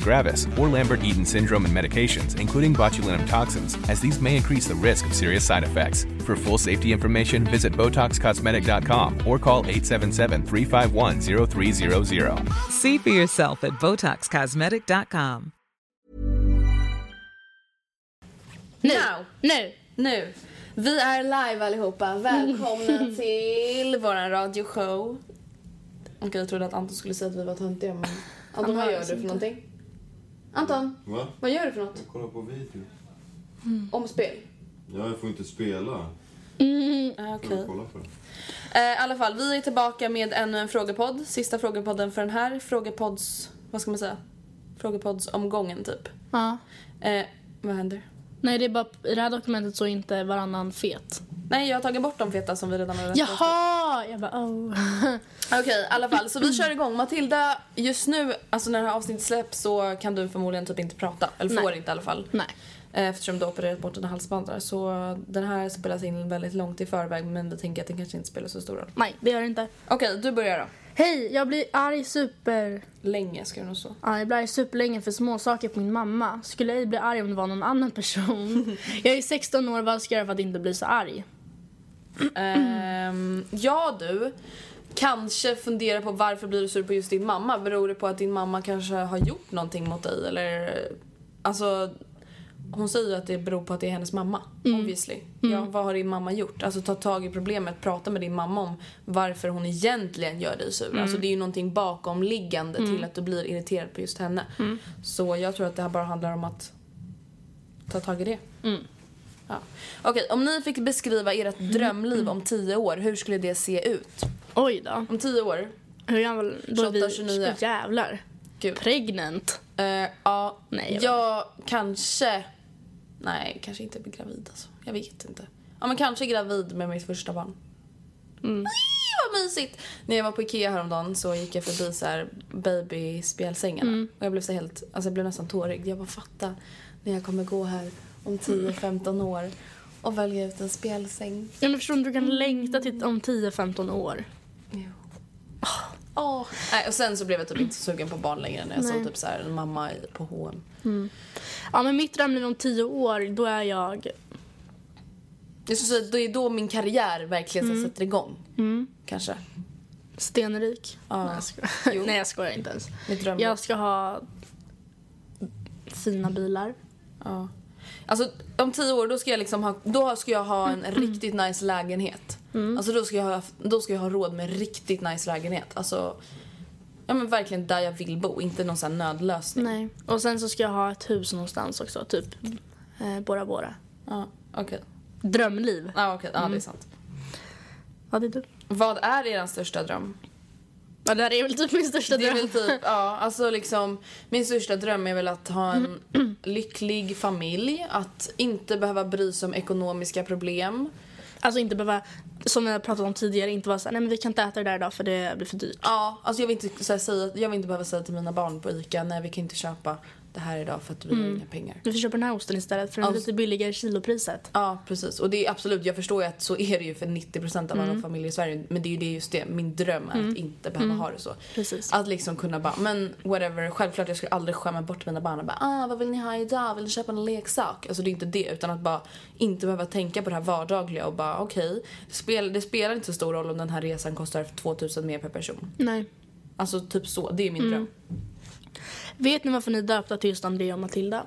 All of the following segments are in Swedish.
gravis, or Lambert-Eaton syndrome and medications, including botulinum toxins, as these may increase the risk of serious side effects. For full safety information, visit BotoxCosmetic.com or call 877-351-0300. See for yourself at BotoxCosmetic.com. Now. Nu. Nu. Vi är live allihopa. Välkomna till våran radioshow. Okej, jag trodde att Anton skulle säga att vi var töntiga men... Anton, vad gör du för inte. någonting? Anton, Va? vad gör du för något? Jag kollar på video. Om spel? Ja, jag får inte spela. Okej. på det. Eh, I alla fall, vi är tillbaka med ännu en frågepodd. Sista frågepodden för den här frågepodds... Vad ska man säga? Frågepoddsomgången, typ. Ja. Eh, vad händer? Nej, det är bara i det här dokumentet så är inte varannan fet. Nej, jag har tagit bort de feta som vi redan har rätt Jaha! Jag bara oh. Okej, i alla fall. Så vi kör igång. Matilda, just nu, alltså när det här avsnittet släpps så kan du förmodligen typ inte prata. Eller får Nej. inte i alla fall. Nej. Eh, Eftersom du har opererat bort dina halsbandar. Så den här spelas in väldigt långt i förväg men vi tänker att det kanske inte spelar så stor roll. Nej, det gör det inte. Okej, du börjar då. Hej, jag blir arg super... Länge ska det nog stå. Ja, jag blir arg superlänge för små saker på min mamma. Skulle ej bli arg om det var någon annan person. jag är 16 år, vad ska jag göra för att inte bli så arg? Ehm, ja du, kanske fundera på varför blir du sur på just din mamma? Beror det på att din mamma kanske har gjort någonting mot dig eller? Alltså, hon säger ju att det beror på att det är hennes mamma, obviously. Ja, vad har din mamma gjort? Alltså ta tag i problemet, prata med din mamma om varför hon egentligen gör dig sur. Alltså det är ju någonting bakomliggande till att du blir irriterad på just henne. Så jag tror att det här bara handlar om att ta tag i det. Ja. Okej, om ni fick beskriva ert drömliv om tio år, hur skulle det se ut? Oj då. Om tio år? Hur gammal? Då är vi 28, 29. Åh, jävlar. Gud. Pregnant. Eh, ja, Nej, jag jag, kanske... Nej, kanske inte bli gravid alltså. Jag vet inte. Ja, men kanske gravid med mitt första barn. Mm. Nej, vad mysigt! När jag var på Ikea häromdagen så gick jag förbi så här babyspjälsängarna. Mm. Och jag blev så helt, alltså jag blev nästan tårig. Jag bara fatta när jag kommer gå här om 10-15 år och välja ut en spjälsäng. Ja, men förstår du, du kan längta till om 10-15 år. Jo. Åh. Nej, och sen så blev jag typ inte sugen på barn längre när jag Nej. såg typ så här en mamma på H&M. Ja, men mitt drömliv om 10 år, då är jag... Jag skulle säga det är då min karriär verkligen så sätter igång. Kanske. Stenrik. Ja. Nej, jag skojar. Jo. Nej, jag skojar inte ens. Mitt. Jag ska ha fina bilar. Ja. Alltså om tio år då ska jag liksom ha, då ska jag ha en riktigt nice lägenhet. Alltså då ska, jag ha, då ska jag ha råd med en riktigt nice lägenhet. Alltså, ja men verkligen där jag vill bo, inte någon sån nödlösning. Nej. Och sen så ska jag ha ett hus någonstans också, typ eh, Bora Bora. Ja, okej. Drömliv. Ja, okej. Ja, det är sant. Ja, det är du. Vad är er största dröm? Ja, det här är väl typ min största Det är dröm. väl typ, ja, alltså liksom min största dröm är väl att ha en lycklig familj, att inte behöva bry sig om ekonomiska problem. Alltså inte behöva, som jag pratat om tidigare, inte vara såhär, nej men vi kan inte äta det där idag för det blir för dyrt. Ja, alltså jag vill inte, så här, säga, jag vill inte behöva säga till mina barn på ICA, nej vi kan inte köpa det här idag för att vi har inga pengar. Du får köpa den här osten istället för den är Alltså- lite billigare kilopriset. Ja, precis. Och det är absolut, jag förstår ju att så är det ju för 90% av alla familjer i Sverige. Men det är ju det just det, min dröm är att inte behöva ha det så. Precis. Att liksom kunna bara, men whatever, självklart jag skulle aldrig skämma bort mina barn och bara ah vad vill ni ha idag, vill ni köpa en leksak? Alltså det är inte det utan att bara inte behöva tänka på det här vardagliga och bara okej, det, spel, det spelar inte så stor roll om den här resan kostar 2000 mer per person. Nej. Alltså typ så, det är min dröm. Vet ni varför ni döpta till just Andrea och Matilda?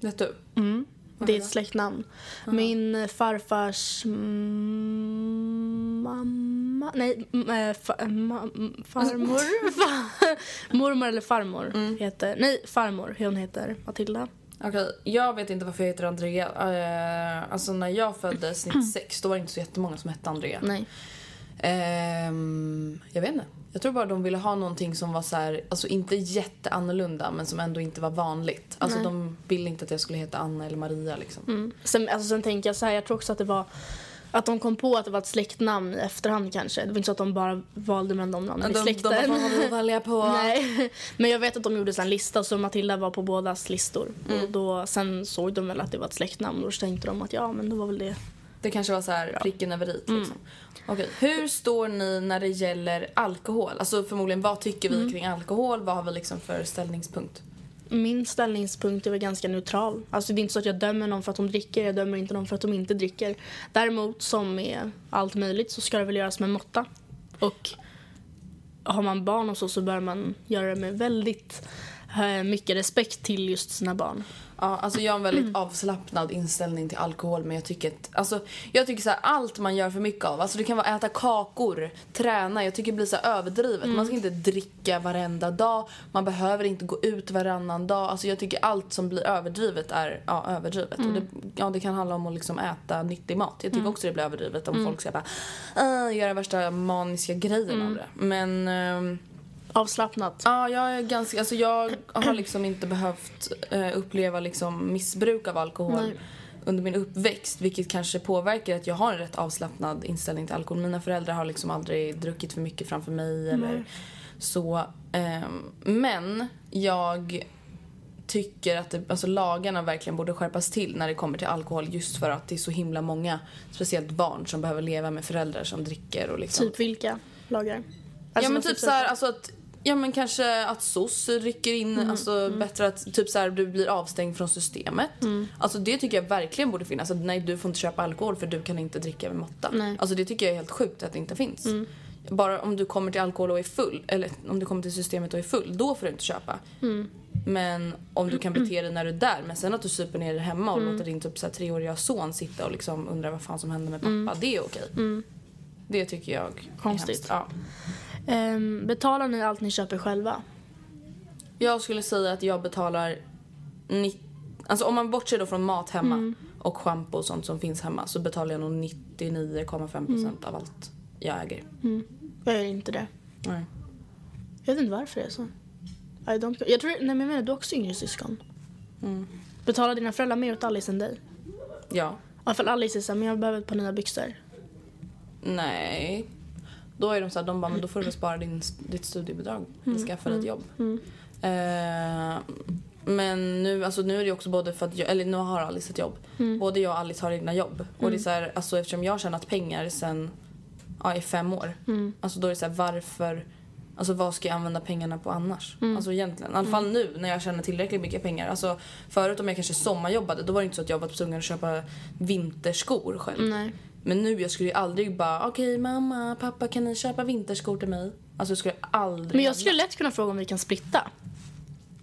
Vet du? Mm. Det är ett släktnamn. Min farfars mm, mamma... Nej, mm, eh, fa, eh, ma, mm, farmor. Fa, mormor eller farmor heter... Nej, farmor. Hon heter Matilda. Okej, jag vet inte varför jag heter Andrea. Eh, alltså när jag föddes 96 då var det inte så jättemånga som hette Andrea. Nej. Ehm, jag vet inte. Jag tror bara de ville ha någonting som var så här, alltså inte jätteannorlunda men som ändå inte var vanligt. Alltså Nej. de ville inte att jag skulle heta Anna eller Maria liksom. Mm. Sen, alltså, sen tänker jag så här, jag tror också att det var... Att de kom på att det var ett släktnamn i efterhand kanske. Det var inte så att de bara valde mellan de namnen i De, de släkten. bara, vad välja på? Nej, men jag vet att de gjorde en lista så Matilda var på bådas listor. Mm. Och då, sen såg de väl att det var ett släktnamn och så tänkte de att ja men det var väl det. Det kanske var så här pricken över i liksom. Okej, hur står ni när det gäller alkohol? Alltså förmodligen vad tycker vi kring alkohol? Vad har vi liksom för ställningspunkt? Min ställningspunkt är väl ganska neutral. Alltså det är inte så att jag dömer någon för att de dricker, jag dömer inte någon för att de inte dricker. Däremot som med allt möjligt så ska det väl göras med måtta. Och har man barn och så så bör man göra det med väldigt mycket respekt till just sina barn. Ja, alltså jag har en väldigt avslappnad inställning till alkohol men jag tycker att, alltså jag tycker så här, allt man gör för mycket av, alltså det kan vara äta kakor, träna, jag tycker det blir så överdrivet. Man ska inte dricka varenda dag, man behöver inte gå ut varannan dag. Alltså jag tycker allt som blir överdrivet är ja, överdrivet. Och det, ja, det kan handla om att liksom äta nyttig mat. Jag tycker också det blir överdrivet om folk ska bara uh, göra värsta maniska grejen av det. Men ehm, Avslappnat. Ja, jag är ganska, alltså jag har liksom inte behövt eh, uppleva liksom missbruk av alkohol Nej. under min uppväxt vilket kanske påverkar att jag har en rätt avslappnad inställning till alkohol. Mina föräldrar har liksom aldrig druckit för mycket framför mig eller så. ehm, men jag tycker att det, alltså lagarna verkligen borde skärpas till när det kommer till alkohol just för att det är så himla många, speciellt barn som behöver leva med föräldrar som dricker och liksom Typ vilka lagar? ja Alltså, men vad typ så här, alltså att Ja men kanske att SOS rycker in, alltså bättre att typ så här, du blir avstängd från systemet. Alltså det tycker jag verkligen borde finnas. Att nej du får inte köpa alkohol för du kan inte dricka med måtta. Nej. Alltså det tycker jag är helt sjukt att det inte finns. Bara om du kommer till alkohol och är full, eller om du kommer till systemet och är full, då får du inte köpa. Men om du kan bete dig när du är där, men sen att du super ner dig hemma och låter din typ så här, treåriga son sitta och liksom undra vad fan som händer med pappa, det är okej. Det tycker jag är Konstigt. hemskt. Ja. Ehm, betalar ni allt ni köper själva? Jag skulle säga att jag betalar... Ni... Alltså om man bortser då från mat hemma Mm. och schampo och sånt som finns hemma så betalar jag nog 99,5% Mm. av allt jag äger. Jag gör inte det. Nej. Jag vet inte varför det är så. I don't... Jag tror, nej men jag menar, du har också yngre syskon. Mm. Betalar dina föräldrar mer åt Alice än dig? Ja. I alla fall Alice är så här, men jag behöver ett par nya byxor. Nej. Då är de så här, de bara, men då får du väl spara din, ditt studiebidrag eller skaffa dig ett jobb. Eh, men nu, alltså nu är det också både för att jag, eller nu har Alice ett jobb. Både jag och Alice har egna jobb. Och det är så här, alltså eftersom jag har tjänat pengar sen, ja i fem år. Alltså då är det så här, varför, alltså vad ska jag använda pengarna på annars? Alltså egentligen. I alla fall nu när jag tjänar tillräckligt mycket pengar. Alltså förut om jag kanske sommarjobbade då var det inte så att jag var tvungen att köpa vinterskor själv. Nej. Men nu jag skulle ju aldrig bara okej mamma, pappa kan ni köpa vinterskor till mig? Alltså jag skulle aldrig Men jag skulle lätt kunna fråga om vi kan splitta.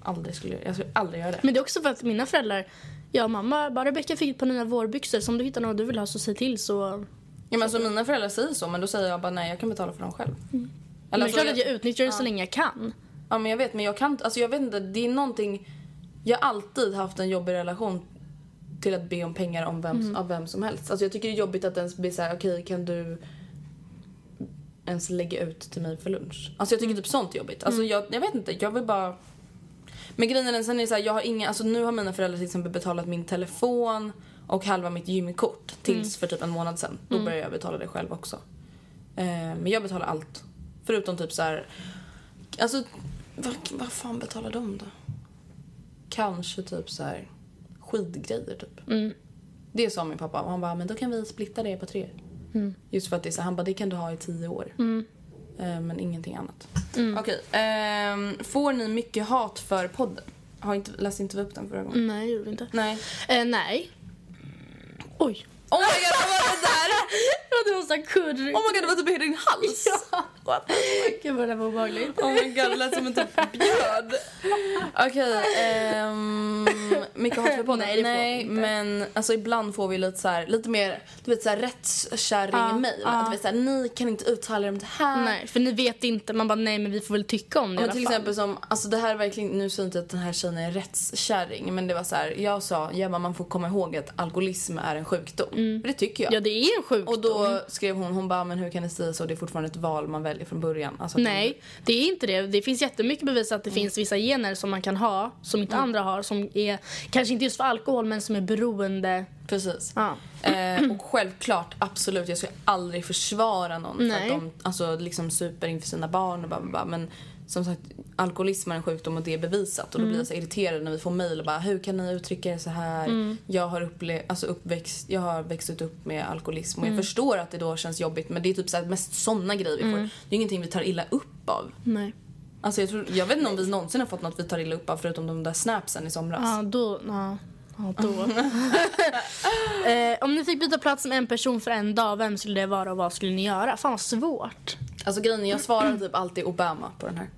aldrig skulle jag, jag skulle aldrig göra det. Men det är också för att mina föräldrar, ja mamma, bara Rebecka fick ett par nya vårbyxor. Så om du hittar något du vill ha så säg till så... Ja, men alltså, mina föräldrar säger så men då säger jag bara nej jag kan betala för dem själv. Men Eller, det är alltså, klart att jag utnyttjar det så länge jag kan. Ja men jag vet men jag kan alltså jag vet inte, det är någonting Jag har alltid haft en jobbig relation till att be om pengar om vem, av vem som helst. Alltså jag tycker det är jobbigt att ens bli såhär okej kan du ens lägga ut till mig för lunch? Alltså jag tycker typ sånt är jobbigt. Alltså jag, jag vet inte, jag vill bara Men grejen är sen är det såhär, jag har inga, alltså nu har mina föräldrar till exempel betalat min telefon och halva mitt gymkort tills för typ en månad sen. Då börjar jag betala det själv också. Eh, men jag betalar allt. Förutom typ så här. Alltså, vad, vad fan betalar de då? kanske typ så här skidgrejer typ. Mm. Det sa min pappa han bara, men då kan vi splitta det på tre. Mm. Just för att det är så, han bara, det kan du ha i tio år. Eh, men ingenting annat. Mm. Okej, ehm, får ni mycket hat för podden? Har inte, läste inte vi upp den förra gången? Nej, gjorde vi inte. Nej. Eh, nej. Oj. Oh my god, vad var det där? Ja, det var så curry. Oh my god, det var typ i din hals. What? Gud vad det var obehagligt. Oh my god, det lät som en typ björn. Okej, ehm, mycket hat för podden? Nej, Nej men alltså ibland får vi lite så här, lite mer, du vet såhär rättskärring-mail. Ja, ja. Att vi såhär, ni kan inte uttala er om det här. Nej, för ni vet inte. Man bara, nej men vi får väl tycka om det i Men alla till fall. exempel som, alltså det här är verkligen, nu säger jag inte att den här tjejen är rättskärring men det var så här, jag sa, bara, man får komma ihåg att alkoholism är en sjukdom. För det tycker jag. Ja, det är en sjukdom. Och då skrev hon, hon bara, men hur kan ni säga så? Det är fortfarande ett val man väljer från början. Alltså Nej, det är inte det. Det finns jättemycket bevis att det finns vissa gener som man kan ha som inte andra har. Som är, kanske inte just för alkohol, men som är beroende. Precis. Ja. Eh, och självklart, absolut, jag skulle aldrig försvara någon för Nej. att de alltså, liksom super inför sina barn och bara, bara men som sagt, alkoholism är en sjukdom och det är bevisat och då blir jag så irriterad när vi får mejl och bara hur kan ni uttrycka er så här? Jag har upple- alltså uppväxt, jag har växt upp med alkoholism och jag förstår att det då känns jobbigt men det är typ så här, mest såna grejer vi får. Det är ingenting vi tar illa upp av. Nej. Alltså jag, tror, jag vet inte om vi någonsin har fått något vi tar illa upp av förutom de där snapsen i somras. Ja, då... Ja, ja då. eh, om ni fick byta plats med en person för en dag, vem skulle det vara och vad skulle ni göra? Fan vad svårt. Alltså grejen är, jag svarar typ alltid Obama på den här.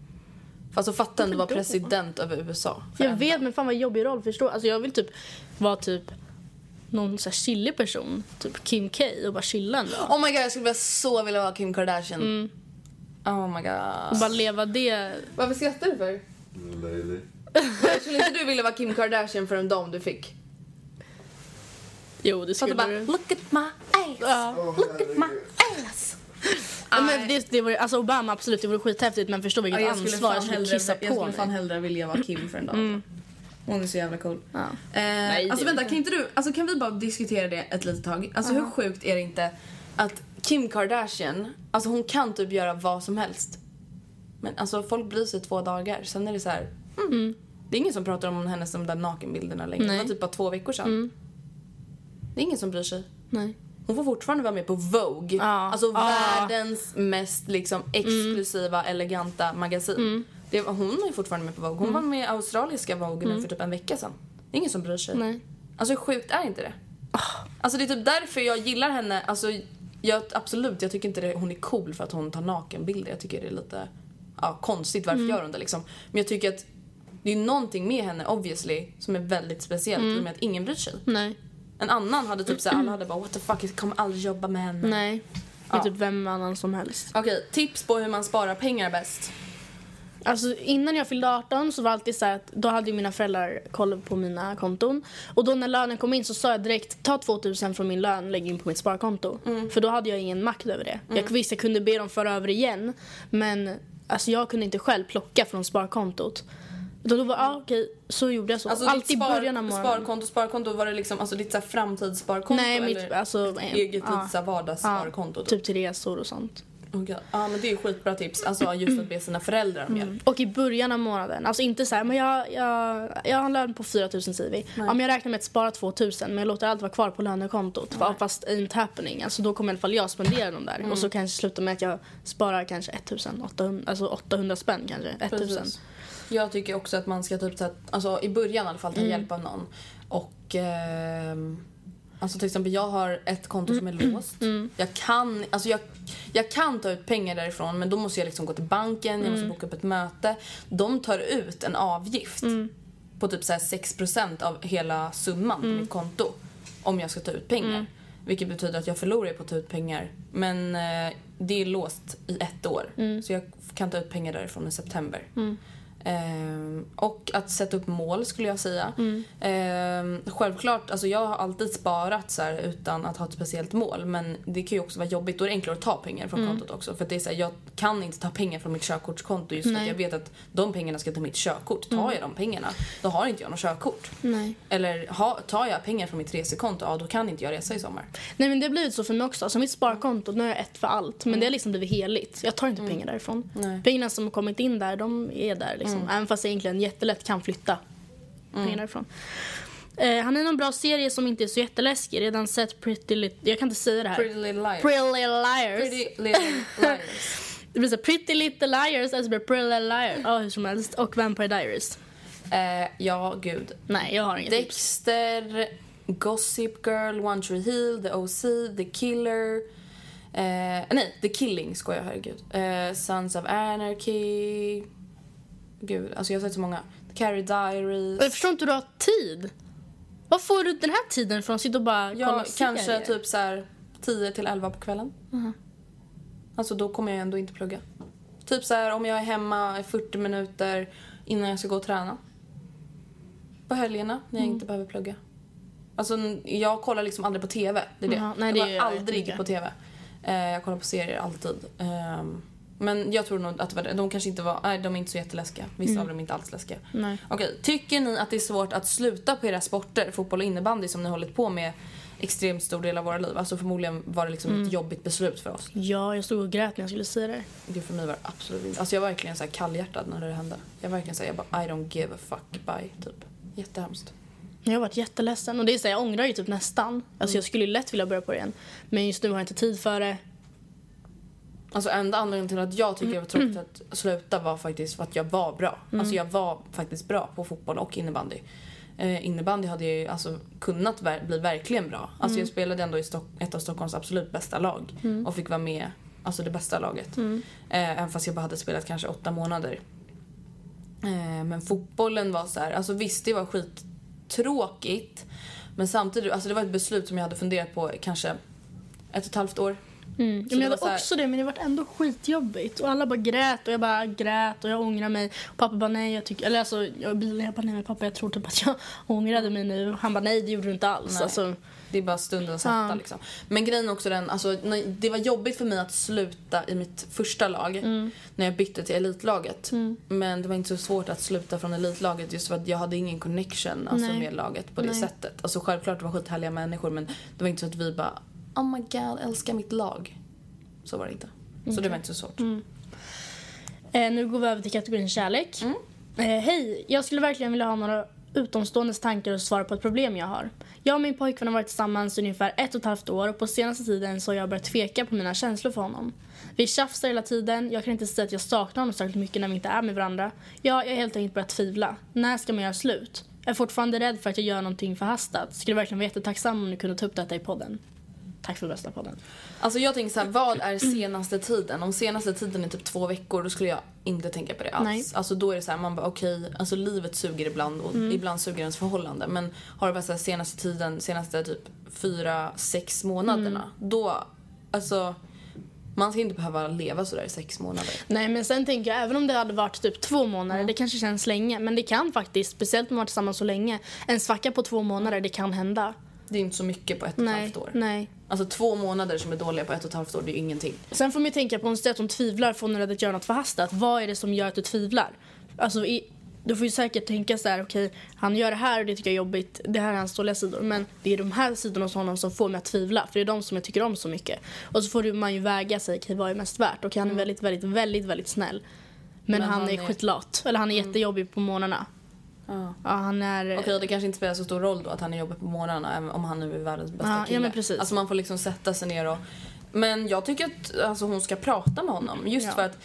Fast så fatta om du var Varför då? president över USA. Jag vet, dag. men fan vad jobbig roll. Förstå? Alltså jag vill typ vara typ någon så här chillig person. Typ Kim K och bara chilla en dag. Oh my god, jag skulle så vilja vara Kim Kardashian. Oh my Och god. bara leva det. Varför skrattar du för? Löjlig. Skulle inte du vilja vara Kim Kardashian för en dag om du fick? Jo, det skulle du look at my ass, Ja. look at my ass. Ja, men det, det vore, alltså Obama absolut, det vore skithäftigt men förstå vilket ansvar jag skulle kissa jag på skulle fan mig. hellre vilja vara Kim för en dag. Hon är så jävla cool. Ja. Eh, det alltså vänta, jag kan inte du, alltså kan vi bara diskutera det ett litet tag? Alltså hur sjukt är det inte att Kim Kardashian, alltså hon kan typ göra vad som helst. Men alltså folk bryr sig två dagar, sen är det så här. Mm. Det är ingen som pratar om hennes de där nakenbilderna längre. Nej. Det var typ bara två veckor sedan. Det är ingen som bryr sig. Nej. Hon får fortfarande vara med på Vogue. Ja. Alltså världens mest liksom exklusiva, eleganta magasin. Det, var- hon är fortfarande med på Vogue. Hon var med i australiska Vogue nu för typ en vecka sedan. Det är ingen som bryr sig. Nej. Alltså hur sjukt är inte det? Alltså det är typ därför jag gillar henne. Alltså jag, absolut, jag tycker inte det, hon är cool för att hon tar nakenbilder. Jag tycker det är lite ja, konstigt. Varför gör hon det liksom? Men jag tycker att det är någonting med henne obviously som är väldigt speciellt i och med att ingen bryr sig. Nej. En annan hade typ såhär, alla hade bara what the fuck, jag kommer aldrig jobba med henne. Nej. Det är Ja. typ vem annan som helst. Okej, tips på hur man sparar pengar bäst. Alltså innan jag fyllde 18 så var det alltid så här att då hade ju mina föräldrar koll på mina konton. Och då när lönen kom in så sa jag direkt ta 2000 från min lön lägg in på mitt sparkonto. För då hade jag ingen makt över det. Jag visst jag kunde be dem föra över igen men alltså jag kunde inte själv plocka från sparkontot. Då, då var ja okej, så gjorde jag så. Alltså Alltid i början av morgonen. sparkonto, sparkonto, var det liksom alltså ditt så här framtidssparkonto Nej, mitt eller alltså, ditt eh, eget ja. lite så här vardagssparkonto? Ja, typ till resor och sånt. Okej. Ja men det är ju skitbra tips, alltså just att be sina föräldrar om hjälp. Och i början av månaden, alltså inte så här, men jag, jag, jag har en lön på 4000 säger vi. Ja, men jag räknar med att spara 2000 men jag låter allt vara kvar på lönekontot. För, fast ain't happening. Alltså då kommer i alla fall jag spendera dem där. Och så kanske sluta med att jag sparar kanske 1800, alltså 800 spänn kanske. 1000. Precis. Jag tycker också att man ska typ så här, alltså i början i alla fall ta Mm. hjälp av någon. Och ehm, alltså till exempel jag har ett konto som är Mm. låst. Jag kan, alltså jag, jag kan ta ut pengar därifrån men då måste jag liksom gå till banken, jag måste Mm. boka upp ett möte. De tar ut en avgift Mm. på typ så här 6% av hela summan på mitt konto. Om jag ska ta ut pengar. Vilket betyder att jag förlorar på att ta ut pengar. Men eh, det är låst i ett år. Så jag kan ta ut pengar därifrån i september. Ehm, och att sätta upp mål skulle jag säga. Ehm, självklart, alltså jag har alltid sparat så här, utan att ha ett speciellt mål. Men det kan ju också vara jobbigt. Då är det enklare att ta pengar från kontot också. För det är så här, jag kan inte ta pengar från mitt körkortskonto just för att jag vet att de pengarna ska till mitt körkort. Tar jag de pengarna, då har inte jag något körkort. Nej. Eller ha, tar jag pengar från mitt resekonto, ja då kan inte jag resa i sommar. Nej men det har blivit så för mig också. Alltså mitt sparkonto, nu har jag ett för allt. Men det har liksom blivit heligt. Jag tar inte pengar därifrån. Nej. Pengarna som har kommit in där, de är där liksom. Även fast jag egentligen jättelätt kan flytta pengar därifrån. Eh, han är någon bra serie som inte är så jätteläskig. Redan sett Pretty Little... Jag kan inte säga det här. Pretty Little Liars. Pretty Little Liars. Pretty Little Liars. Det blir så Pretty Little Liars, eller så blir det Pretty Little Liars. Ja, hur som helst. Och Vampire Diaries. eh, ja, gud. Nej, jag har inget tips. Dexter, Gossip Girl, One Tree Hill, The OC, The Killer. Eh, nej, The Killing skojar herregud. Eh, Sons of Anarchy. Gud, alltså jag har sett så många. Carrie Diaries. Jag förstår inte hur du har tid. Var får du den här tiden från? Sitta och bara Ja, kolla kanske serier? typ så här 10 till 11 på kvällen. Alltså då kommer jag ändå inte plugga. Typ så här om jag är hemma i 40 minuter innan jag ska gå och träna. På helgerna när jag inte behöver plugga. Alltså jag kollar liksom aldrig på TV. Det är det. Jaha, nej, jag det jag aldrig jättemycket. på TV. Eh, jag kollar på serier alltid. Ehm, men jag tror nog att. De kanske inte var, nej de är inte så jätteläskiga. Vissa av dem är inte alls läskiga. Nej. Okej, tycker ni att det är svårt att sluta på era sporter, fotboll och innebandy som ni har hållit på med extremt stor del av våra liv? Alltså förmodligen var det liksom ett jobbigt beslut för oss. Ja, jag stod och grät när jag skulle säga det. Det för mig var absolut inte. Alltså jag var verkligen så här kallhjärtad när det hände. Jag var verkligen så här, jag bara I don't give a fuck, bye, typ. Jättehemskt. Jag har varit jätteledsen. Och det är så här, jag ångrar ju typ nästan. Alltså jag skulle ju lätt vilja börja på det igen. Men just nu har jag inte tid för det. Alltså enda anledningen till att jag tycker det var tråkigt att sluta var faktiskt för att jag var bra. Alltså jag var faktiskt bra på fotboll och innebandy. Eh, innebandy hade jag ju alltså kunnat ver- bli verkligen bra. Alltså jag spelade ändå i Stock- ett av Stockholms absolut bästa lag och fick vara med, alltså det bästa laget. Eh, även fast jag bara hade spelat kanske åtta månader. Eh, men fotbollen var så här, alltså visst det var skittråkigt. Men samtidigt, alltså det var ett beslut som jag hade funderat på kanske ett och ett halvt år. Mm. Men det jag var här- också det, men det var ändå skitjobbigt. Och alla bara grät och jag bara grät och jag ångrar mig. Och pappa bara nej, jag tycker... Eller alltså, jag, jag bara nej pappa jag tror typ att jag ångrade mig nu. Han bara nej det gjorde du inte alls. Nej. Alltså, Det är bara stundens hetta Ja. liksom. Men grejen är också den, alltså, när- det var jobbigt för mig att sluta i mitt första lag Mm. när jag bytte till elitlaget. Men det var inte så svårt att sluta från elitlaget just för att jag hade ingen connection alltså, Nej. med laget på det Nej. sättet. Alltså självklart det var skithärliga människor men det var inte så att vi bara Oh my god, älskar mitt lag. Så var det inte. Så det var inte så svårt. Mm. eh, nu går vi över till kategorin kärlek. Mm. Eh, Hej, jag skulle verkligen vilja ha några utomståendes tankar och svar på ett problem jag har. Jag och min pojkvän har varit tillsammans i ungefär ett och ett halvt år och på senaste tiden så har jag börjat tveka på mina känslor för honom. Vi tjafsar hela tiden, jag kan inte säga att jag saknar honom särskilt mycket när vi inte är med varandra. Ja, jag har helt enkelt börjat tvivla. När ska man göra slut? Jag är fortfarande rädd för att jag gör någonting förhastat. Skulle verkligen vara jättetacksam om ni kunde ta upp detta i podden. Tack för bästa podden. Alltså jag tänker så här, vad är senaste tiden? Om senaste tiden är typ två veckor då skulle jag inte tänka på det alls. Nej. Alltså då är det så här, man bara okej, alltså livet suger ibland och ibland suger ens förhållande. Men har det varit så här senaste tiden, senaste typ fyra, sex månaderna, då, alltså man ska inte behöva leva så där i sex månader. Nej men sen tänker jag även om det hade varit typ två månader, det kanske känns länge. Men det kan faktiskt, speciellt om man varit tillsammans så länge, en svacka på två månader, det kan hända. Det är inte så mycket på ett och ett halvt år. nej. Alltså två månader som är dåliga på ett och ett halvt år, det är ju ingenting. Sen får man ju tänka på om att hon tvivlar för hon att göra något förhastat. Vad är det som gör att du tvivlar? Alltså i, du får ju säkert tänka så här, okej, han gör det här och det tycker jag är jobbigt. Det här är hans dåliga sidor. Men det är de här sidorna hos honom som får mig att tvivla. För det är de som jag tycker om så mycket. Och så får du- man ju väga sig, okej, vad är mest värt? Och han är väldigt, väldigt, väldigt, väldigt snäll. Men, Men han, han är är- skitlat. Eller han är jättejobbig på morgnarna. Ja. Ja, han är... Okej, det kanske inte spelar så stor roll då att han är jobbig på morgnarna om han nu är världens bästa Ja, ja, kille. men precis. Alltså man får liksom sätta sig ner och... Men jag tycker att alltså, hon ska prata med honom just Ja. för att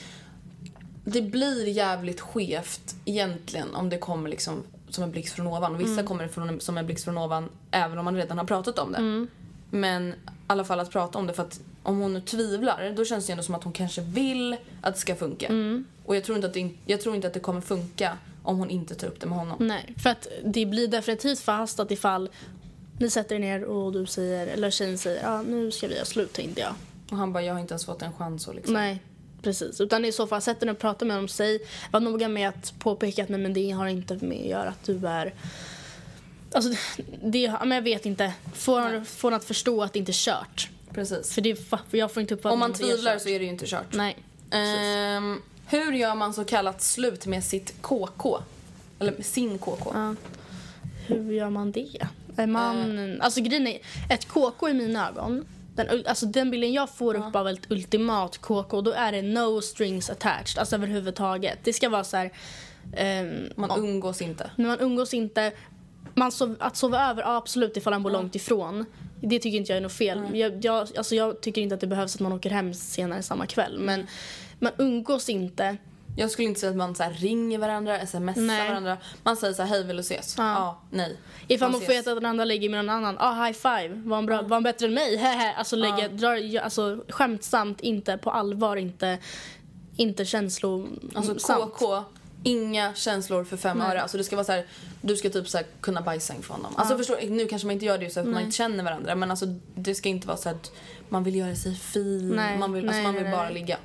det blir jävligt skevt egentligen om det kommer liksom som en blixt från ovan. Och Vissa Mm. kommer från, som en blixt från ovan även om man redan har pratat om det. Mm. Men i alla fall att prata om det för att om hon nu tvivlar då känns det ändå som att hon kanske vill att det ska funka. Mm. Och jag tror, inte att det, jag tror inte att det kommer funka om hon inte tar upp det med honom. Nej, för att det blir definitivt förhastat ifall ni sätter er ner och du säger, eller tjejen säger, ja nu ska vi göra slut tänkte jag. Och han bara, jag har inte ens fått en chans att liksom. Nej, precis. Utan i så fall, sätt dig ner och prata med honom. Säg, var noga med att påpeka att nej, men det har inte med att göra att du är... Alltså, det, men jag vet inte. Får, får honom att förstå att det inte är kört. Precis. För, det, för jag får inte uppfattningen Om man tvivlar så är det ju inte kört. Nej. Ehm, hur gör man så kallat slut med sitt KK? Eller med sin KK? Ja. Hur gör man det? Är man... Alltså grejen är, ett KK i mina ögon, den, alltså den bilden jag får upp av ett ultimat KK, då är det no strings attached, alltså överhuvudtaget. Det ska vara så här, Ehm, Man umgås inte. men man umgås inte. Man sov, att sova över, absolut ifall han bor långt ifrån. Det tycker inte jag är något fel. Jag, jag, alltså jag tycker inte att det behövs att man åker hem senare samma kväll. Men man umgås inte. Jag skulle inte säga att man så ringer varandra, smsar Nej. varandra. Man säger så här, hej vill du ses? Ja, Ja. nej. Ifall man ses. får veta att den andra ligger med någon annan, ah high five, var han, bra, var han bättre än mig? Hehe. alltså lägga, drar, alltså skämtsamt, inte på allvar, inte, inte känslosamt. Alltså KK, inga känslor för fem öre. Alltså det ska vara så här, du ska typ så här kunna bajsa inför honom. Alltså förstår, nu kanske man inte gör det för att man inte känner varandra men alltså det ska inte vara så att man vill göra sig fin, Nej, man vill, alltså nej, man vill nej, bara nej. ligga.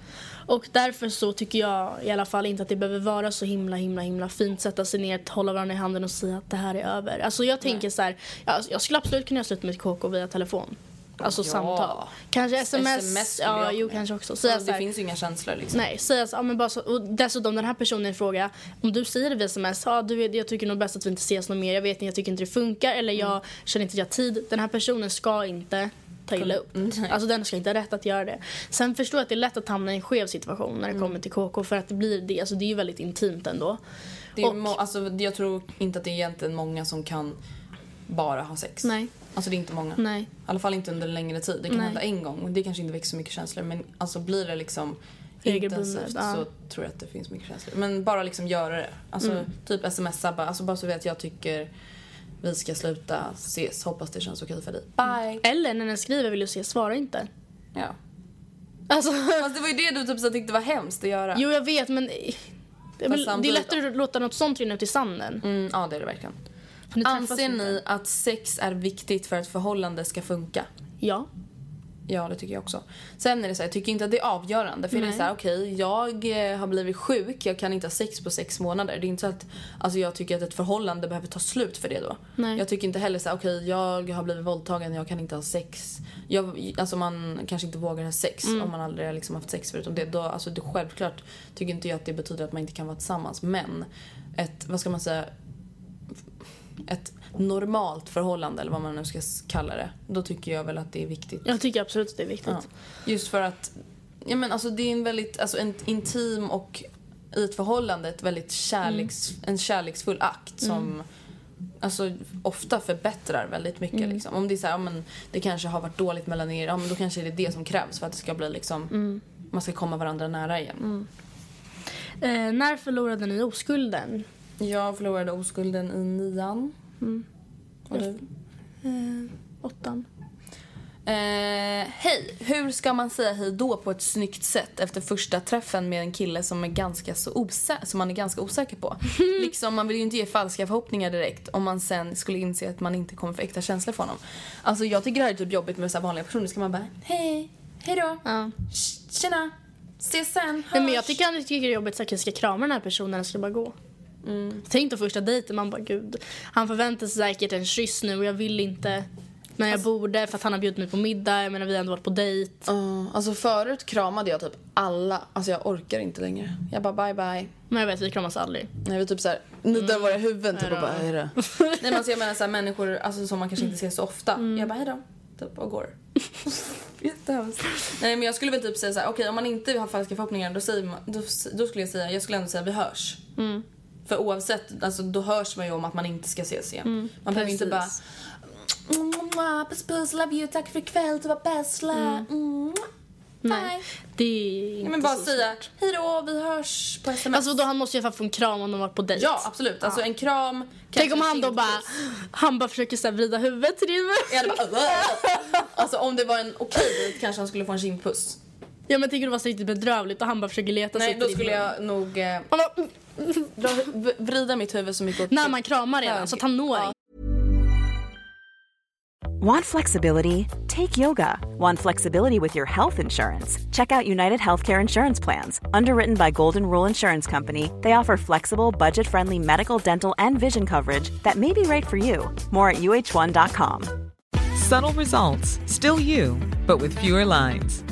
Och därför så tycker jag i alla fall inte att det behöver vara så himla himla himla fint sätta sig ner, hålla varandra i handen och säga att det här är över. Alltså jag tänker så här, jag, jag skulle absolut kunna göra slut med ett KK via telefon. Alltså Ja. samtal. Kanske sms, SMS ja jo kanske också. Säga Alltså, så det här, finns inga känslor liksom. Nej, säga så, ja, men bara så, och dessutom den här personen i fråga, om du säger det via sms, ja, du jag tycker nog bäst att vi inte ses något mer, jag vet inte, jag tycker inte det funkar eller jag Mm. känner inte att jag har tid. Den här personen ska inte ta illa upp. Mm, Alltså den ska inte ha rätt att göra det. Sen förstår jag att det är lätt att hamna i en skev situation när det Mm. kommer till KK för att det blir det, alltså det är ju väldigt intimt ändå. Det är Och- alltså, jag tror inte att det är egentligen många som kan bara ha sex. Nej, Alltså det är inte många. nej. I alla fall inte under en längre tid. Det kan Nej. hända en gång. Det kanske inte väcker så mycket känslor men alltså blir det liksom intensivt ja. så tror jag att det finns mycket känslor. Men bara liksom göra det. Alltså Mm. typ smsa bara. Alltså bara så vet jag tycker vi ska sluta ses. Hoppas det känns okej för dig. Bye! Eller när den skriver vill du se, svara inte. Ja. Alltså, Fast det var ju det du typ så tyckte var hemskt att göra. jo jag vet men det är, väl, det är samtidigt lättare att låta något sånt rinna ut i sanden. Mm, ja det är det verkligen. Anser ni att sex är viktigt för att förhållande ska funka? Ja. Ja, det tycker jag också. Sen är det så här, jag tycker inte att det är avgörande. För det är Nej. så här, okej, jag eh, har blivit sjuk, jag kan inte ha sex på sex månader. Det är inte så att alltså, jag tycker att ett förhållande behöver ta slut för det då. Nej. Jag tycker inte heller så här, okej, jag har blivit våldtagen, jag kan inte ha sex. Jag, alltså man kanske inte vågar ha sex Mm. om man aldrig har liksom haft sex förutom det. Då, alltså, det. Självklart tycker inte jag att det betyder att man inte kan vara tillsammans. Men ett, vad ska man säga, ett normalt förhållande eller vad man nu ska kalla det. Då tycker jag väl att det är viktigt. Jag tycker absolut att det är viktigt. Ja. Just för att ja, men alltså, det är en väldigt alltså, en intim och i ett förhållande ett väldigt kärleks, en kärleksfull akt som alltså, ofta förbättrar väldigt mycket. Liksom. Om det är så här, ja, men det kanske har varit dåligt mellan er, ja, men då kanske det är det som krävs för att det ska bli liksom, man ska komma varandra nära igen. Eh, när förlorade ni oskulden? Jag förlorade oskulden i nian. Och du? Eh, åttan. Eh, hej! Hur ska man säga hej då på ett snyggt sätt efter första träffen med en kille som, är ganska så osä- som man är ganska osäker på? liksom, man vill ju inte ge falska förhoppningar direkt om man sen skulle inse att man inte kommer få äkta känslor för honom. Alltså jag tycker det här är typ jobbigt med så här vanliga personer. Ska man bara hej, hej då, Ja. Tjena, ses sen, hörs. Nej, men jag tycker tycker det är jobbigt att jag ska krama den här personen och ska bara gå. Tänk då första dejten, man bara gud. Han förväntar sig säkert en kyss nu och jag vill inte. Men jag borde för att han har bjudit mig på middag. Jag menar vi har ändå varit på dejt. Ja, alltså förut kramade jag typ alla, alltså jag orkar inte längre. Jag bara bye bye. Men jag vet vi kramas aldrig. Nej, vi typ såhär nuddar våra huvuden typ och bara hejdå. Nej men alltså jag menar såhär människor alltså, som man kanske inte ser så ofta. Jag bara hejdå. Typ och går. Jättehemskt. Nej men jag skulle väl typ säga såhär, okej om man inte har falska förhoppningar då, säger man, då, då skulle jag säga, jag skulle ändå säga vi hörs. För oavsett, alltså då hörs man ju om att man inte ska ses igen. man behöver inte bara Precis. "Mwah, puss puss, love you, tack för ikväll, du var bäst. Mm. Nej, Nej. det är inte Ja, men bara så säga svårt. hejdå, vi hörs på sms. Alltså då han måste ju i alla fall få en kram om de varit på dejt. Ja absolut, alltså en kram. Tänk om han då bara, han bara försöker så här vrida huvudet till din. Alltså om det var en okej dejt kanske han skulle få en kindpuss. Ja men tänk om det var så riktigt bedrövligt och han bara försöker leta sig Nej till då din skulle mun. jag nog eh, bara, dra, v- vrida mitt huvud så mycket åt när man kramar redan så att han når Ja. Want flexibility? Take yoga. Want flexibility with your health insurance? Check out United Healthcare Insurance Plans. Underwritten by Golden Rule Insurance Company, they offer flexible, budget friendly medical, dental, and vision coverage that may be right for you. More at uh1.com. Subtle results, still you, but with fewer lines.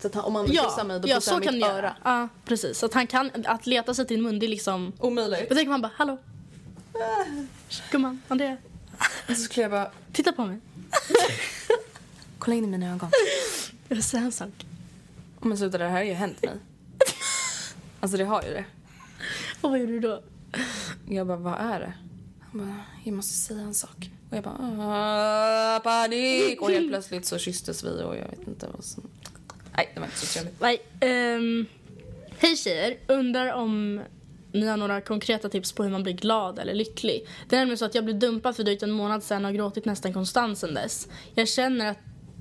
så att han, om man vill Ja, mig då ja pussar så han kan mitt öra. göra. Ja, precis. Att han kan, att leta sig till din mun, det är liksom... Omöjligt. Då tänker man bara, hallå? Gumman, Andrea, Och så skulle jag bara, titta på mig. kolla in i mina ögon. Jag vill säga en sak. Men sluta, det här har ju hänt mig. Alltså det har ju det. Och vad gjorde du då? Jag bara, vad är det? Han bara, jag måste säga en sak. Och jag bara, "Ah, panik! Och helt plötsligt så kysstes vi och jag vet inte vad som... Nej, det var inte så trevligt. Nej, ehm, hej tjejer. Undrar om ni har några konkreta tips på hur man blir glad eller lycklig. Det är nämligen så att jag blev dumpad för drygt en månad sedan och har gråtit nästan konstant sedan dess. Jag känner att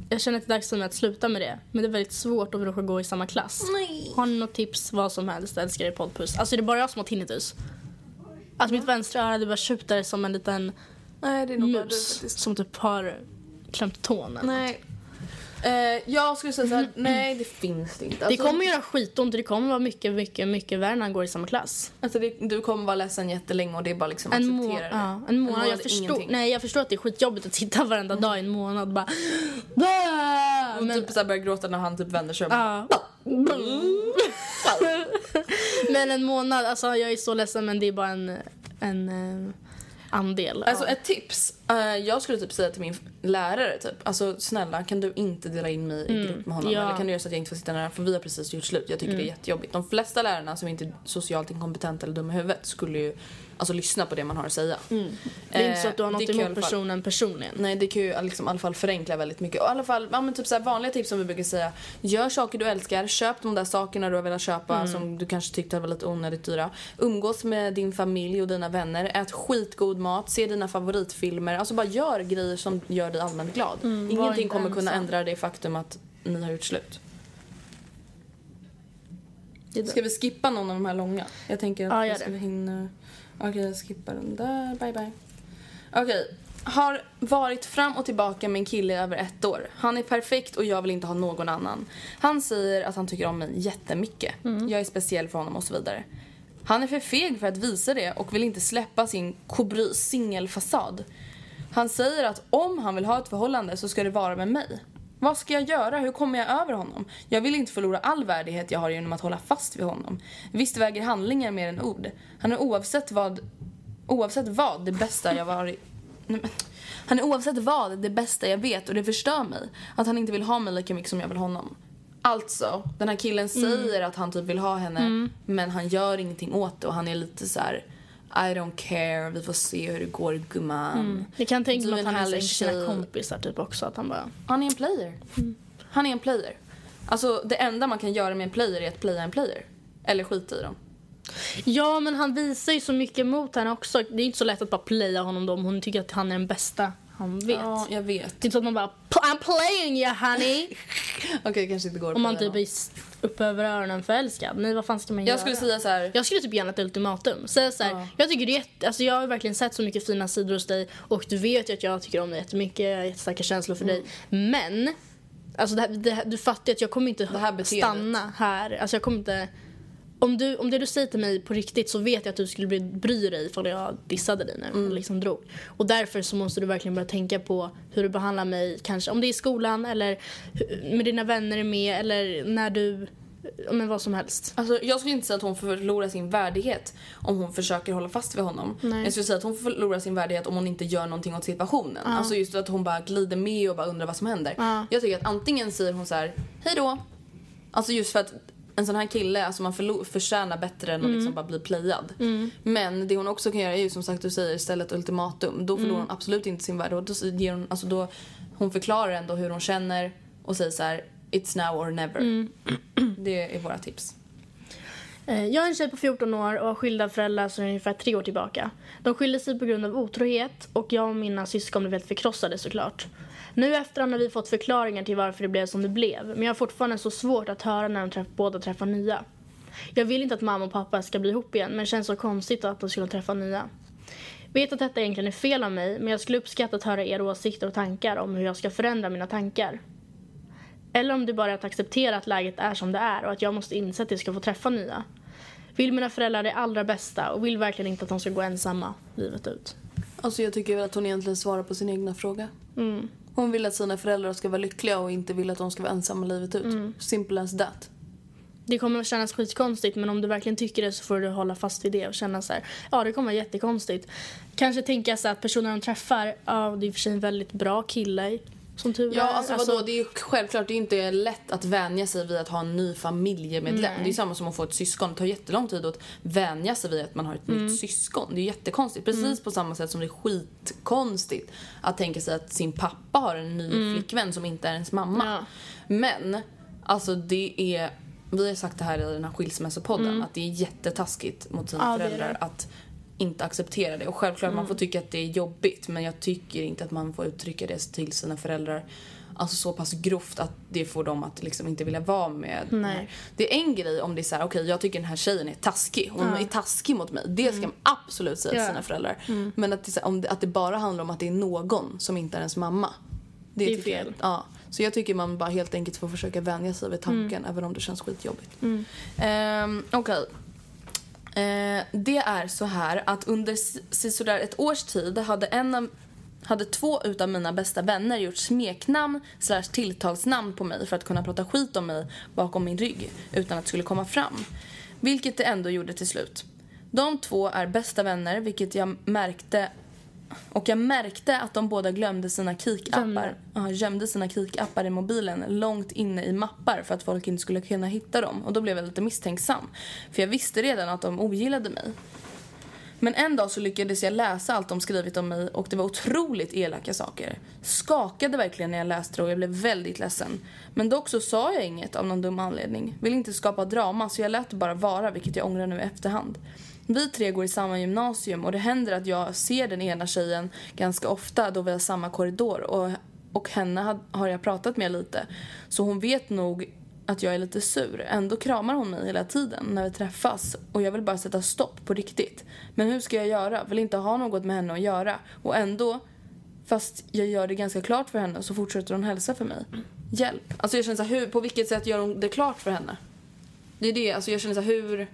jag känner att det är dags för mig att sluta med det. Men det är väldigt svårt att vi råkar gå i samma klass. Har ni något tips? Vad som helst. Älskar er poddpuss. Alltså är det bara jag som har tinnitus? Alltså mitt vänstra öra det bara tjuter som en liten Nej, det är nog bara du mus faktiskt. som typ har klämt tån. eller något. Eh, jag skulle säga såhär, nej det finns det inte. Det Alltså, kommer göra skitont och det kommer vara mycket, mycket, mycket värre när han går i samma klass. Alltså det, du kommer vara ledsen jättelänge och det är bara liksom En, må- acceptera det. ja, en månad. jag, är förstår, nej, jag förstår att det är skitjobbigt att sitta varenda dag i en månad och bara... "Bäh!" Och Men, typ såhär börjar gråta när han typ vänder sig om. ja. men en månad, alltså jag är så ledsen men det är bara en, en eh, andel. Alltså ett tips. Eh, jag skulle typ säga till min lärare typ. Alltså snälla kan du inte dela in mig i grupp med honom? ja. Eller kan du göra så att jag inte får sitta nära? För vi har precis gjort slut. Jag tycker det är jättejobbigt. De flesta lärarna som inte är socialt inkompetenta eller dumma i huvudet skulle ju alltså lyssna på det man har att säga. det är inte så eh, att du har det något emot personen personligen. Nej det kan ju liksom, i alla fall förenkla väldigt mycket. Och i alla fall, ja, men typ så här vanliga tips som vi brukar säga. Gör saker du älskar, köp de där sakerna du har velat köpa som du kanske tyckte var lite onödigt dyra. Umgås med din familj och dina vänner, ät skitgod mat, se dina favoritfilmer. Alltså bara gör grejer som gör dig allmänt glad. var Ingenting kommer kunna ändra det faktum att ni har gjort slut. Ska vi skippa någon av de här långa? Jag tänker att Ja, vi ska hinna... Okej, jag skippar den där. Bye, bye. Okej. Har varit fram och tillbaka med en kille i över ett år. Han är perfekt och jag vill inte ha någon annan. Han säger att han tycker om mig jättemycket. Mm. Jag är speciell för honom och så vidare. Han är för feg för att visa det och vill inte släppa sin kobry singelfasad. Han säger att om han vill ha ett förhållande så ska det vara med mig. Vad ska jag göra? Hur kommer jag över honom? Jag vill inte förlora all värdighet jag har genom att hålla fast vid honom. Visst väger handlingar mer än ord. Han är oavsett vad, oavsett vad det bästa jag varit... Han är oavsett vad det bästa jag vet och det förstör mig. Att han inte vill ha mig lika mycket som jag vill honom. Alltså, den här killen säger att han typ vill ha henne men han gör ingenting åt det och han är lite så här. I don't care, vi får se hur det går gumman. Jag kan tänka mig att han är härlig sina kompisar typ också. Att han bara... Han är en player. Han är en player. Alltså det enda man kan göra med en player är att playa en player. Eller skita i dem. Ja, men han visar ju så mycket mot henne också. Det är inte så lätt att bara playa honom då om hon tycker att han är den bästa han vet. Ja, jag vet. Inte så att man bara I'm playing you honey. Okej, kanske inte går Om man typ är upp över öronen förälskad. Nej, vad fan ska man någon. göra? Jag skulle säga så här. Jag skulle typ ge ett ultimatum. Säga så här, Ja. jag tycker det är jätte, alltså jag har verkligen sett så mycket fina sidor hos dig och du vet ju att jag tycker om dig jättemycket, jag har jättestarka känslor för dig. Men, alltså det här, det här, du fattar ju att jag kommer inte stanna här. Alltså jag kommer inte, om, du, om det du säger till mig på riktigt så vet jag att du skulle bry, bry dig ifall jag dissade dig när jag liksom drog. Och därför så måste du verkligen börja tänka på hur du behandlar mig, kanske om det är i skolan eller med dina vänner är med eller när du, men vad som helst. Alltså, jag skulle inte säga att hon förlorar sin värdighet om hon försöker hålla fast vid honom. Nej. Jag skulle säga att hon förlorar sin värdighet om hon inte gör någonting åt situationen. Alltså just att hon bara glider med och bara undrar vad som händer. Ja. Jag tycker att antingen säger hon så här: hej då. Alltså just för att en sån här kille, alltså man förtjänar bättre än att liksom bara bli playad. Men det hon också kan göra är ju som sagt du säger istället ultimatum. Då förlorar hon absolut inte sin värde och då ger hon, alltså då, hon förklarar ändå hur hon känner och säger så här: it's now or never. Det är våra tips. Eh, Jag är en tjej på 14 år och har skilda föräldrar sedan ungefär tre år tillbaka. De skilde sig på grund av otrohet och jag och mina syskon blev helt förkrossade såklart. Nu efterhand har vi fått förklaringar till varför det blev som det blev men jag har fortfarande så svårt att höra när de träff- båda träffar nya. Jag vill inte att mamma och pappa ska bli ihop igen men det känns så konstigt att de skulle träffa nya. Vet att detta egentligen är fel av mig men jag skulle uppskatta att höra era åsikter och tankar om hur jag ska förändra mina tankar. Eller om det bara är att acceptera att läget är som det är och att jag måste inse att jag ska få träffa nya. Vill mina föräldrar det allra bästa och vill verkligen inte att de ska gå ensamma livet ut. Alltså jag tycker väl att hon egentligen svarar på sin egna fråga. Hon vill att sina föräldrar ska vara lyckliga och inte vill att de ska vara ensamma livet ut. Simple as that. Det kommer att kännas skitkonstigt men om du verkligen tycker det så får du hålla fast vid det och känna så här, ja det kommer vara jättekonstigt. Kanske tänka så att personen de träffar, ja det är i och för sig en väldigt bra kille som tur Ja, är. alltså, vadå, det är ju självklart det är inte lätt att vänja sig vid att ha en ny familjemedlem. Nej. Det är samma som att få ett syskon. Det tar jättelång tid att vänja sig vid att man har ett nytt syskon. Det är jättekonstigt. Precis på samma sätt som det är skitkonstigt att tänka sig att sin pappa har en ny flickvän som inte är ens mamma. Ja. Men, alltså det är... Vi har sagt det här i den här skilsmässopodden att det är jättetaskigt mot sina Ja, det föräldrar det. att inte acceptera det. Och självklart man får tycka att det är jobbigt men jag tycker inte att man får uttrycka det till sina föräldrar alltså så pass grovt att det får dem att liksom inte vilja vara med. Nej. Det är en grej om det är så här: okej jag tycker den här tjejen är taskig, hon är taskig mot mig. Det ska man absolut säga till Ja. sina föräldrar. Men att det, om det, att det bara handlar om att det är någon som inte är ens mamma. Det är tycker jag- fel. Ja. Så jag tycker man bara helt enkelt får försöka vänja sig vid tanken även om det känns skitjobbigt. Ehm, Okej. Eh, det är så här att under sådär sisådär ett års tid hade en av hade två utav mina bästa vänner gjort smeknamn slash tilltalsnamn på mig för att kunna prata skit om mig bakom min rygg utan att det skulle komma fram. Vilket det ändå gjorde till slut. De två är bästa vänner vilket jag märkte och jag märkte att de båda glömde sina kikappar. Ja, gömde sina kikappar i mobilen långt inne i mappar för att folk inte skulle kunna hitta dem. Och då blev jag lite misstänksam. För jag visste redan att de ogillade mig. Men en dag så lyckades jag läsa allt de skrivit om mig och det var otroligt elaka saker. Skakade verkligen när jag läste det och jag blev väldigt ledsen. Men dock så sa jag inget av någon dum anledning. Vill inte skapa drama så jag lät det bara vara vilket jag ångrar nu i efterhand. Vi tre går i samma gymnasium och det händer att jag ser den ena tjejen ganska ofta då vi har samma korridor och, och henne har jag pratat med lite. Så hon vet nog att jag är lite sur. Ändå kramar hon mig hela tiden när vi träffas och jag vill bara sätta stopp på riktigt. Men hur ska jag göra? Vill inte ha något med henne att göra. Och ändå, fast jag gör det ganska klart för henne så fortsätter hon hälsa för mig. Hjälp. Alltså jag känner så här, hur, på vilket sätt gör hon det klart för henne? Det är det, alltså jag känner så här, hur...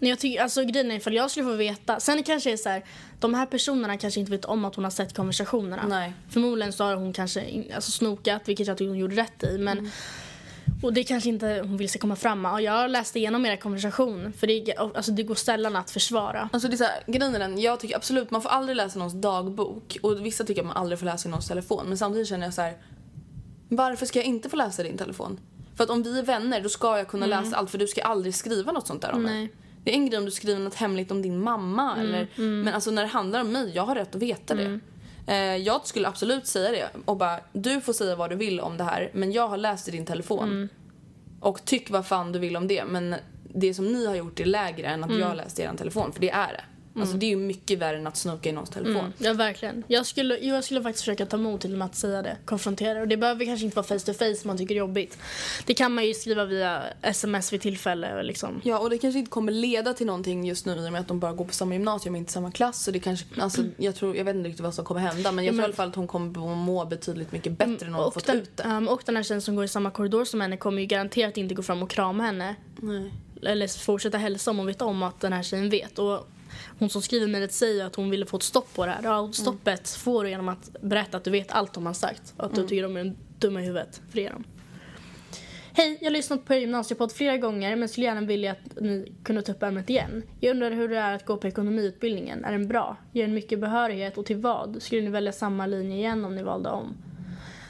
Nej, jag tycker, alltså grejen är ifall jag skulle få veta. Sen kanske det är så här, de här personerna kanske inte vet om att hon har sett konversationerna. Nej. Förmodligen så har hon kanske alltså, snokat, vilket jag tycker hon gjorde rätt i. Men, Mm. Och det kanske inte hon vill ska komma fram med. Och jag läste igenom era konversation, för det, alltså, det går sällan att försvara. Alltså det är så här, grejen är den, jag tycker absolut man får aldrig läsa någons dagbok och vissa tycker att man aldrig får läsa i någons telefon men samtidigt känner jag så här. Varför ska jag inte få läsa din telefon? För att om vi är vänner då ska jag kunna läsa allt för du ska aldrig skriva något sånt där om mig. Det är en grej om du skriver något hemligt om din mamma eller men alltså när det handlar om mig, jag har rätt att veta det. Eh, jag skulle absolut säga det och bara du får säga vad du vill om det här men jag har läst i din telefon. Och tyck vad fan du vill om det men det som ni har gjort är lägre än att jag har läst i er telefon för det är det. Alltså det är ju mycket värre än att snoka i någons telefon. Mm, ja, verkligen. Jag skulle, jag skulle faktiskt försöka ta mod till med att säga det. Konfrontera. Och det behöver kanske inte vara face to face om man tycker är jobbigt. Det kan man ju skriva via sms vid tillfälle. Liksom. Ja, och det kanske inte kommer leda till någonting just nu i och med att de bara går på samma gymnasium och inte samma klass. Så det kanske, alltså, jag, tror, jag vet inte riktigt vad som kommer hända men jag tror i alla fall att hon kommer att må betydligt mycket bättre när hon Och fått den, ut det. um, och den här tjejen som går i samma korridor som henne kommer ju garanterat inte gå fram och krama henne. Nej. Eller fortsätta hälsa om hon vet om att den här tjejen vet. Och hon som skriver mejlet säger att hon ville få ett stopp på det här. Ja, och stoppet får du genom att berätta att du vet allt de har sagt. Och att du tycker de är dumma i huvudet. För dem. Hej, jag har lyssnat på er gymnasiepodd flera gånger men skulle gärna vilja att ni kunde ta upp ämnet igen. Jag undrar hur det är att gå på ekonomiutbildningen. Är den bra? Ger den mycket behörighet och till vad? Skulle ni välja samma linje igen om ni valde om?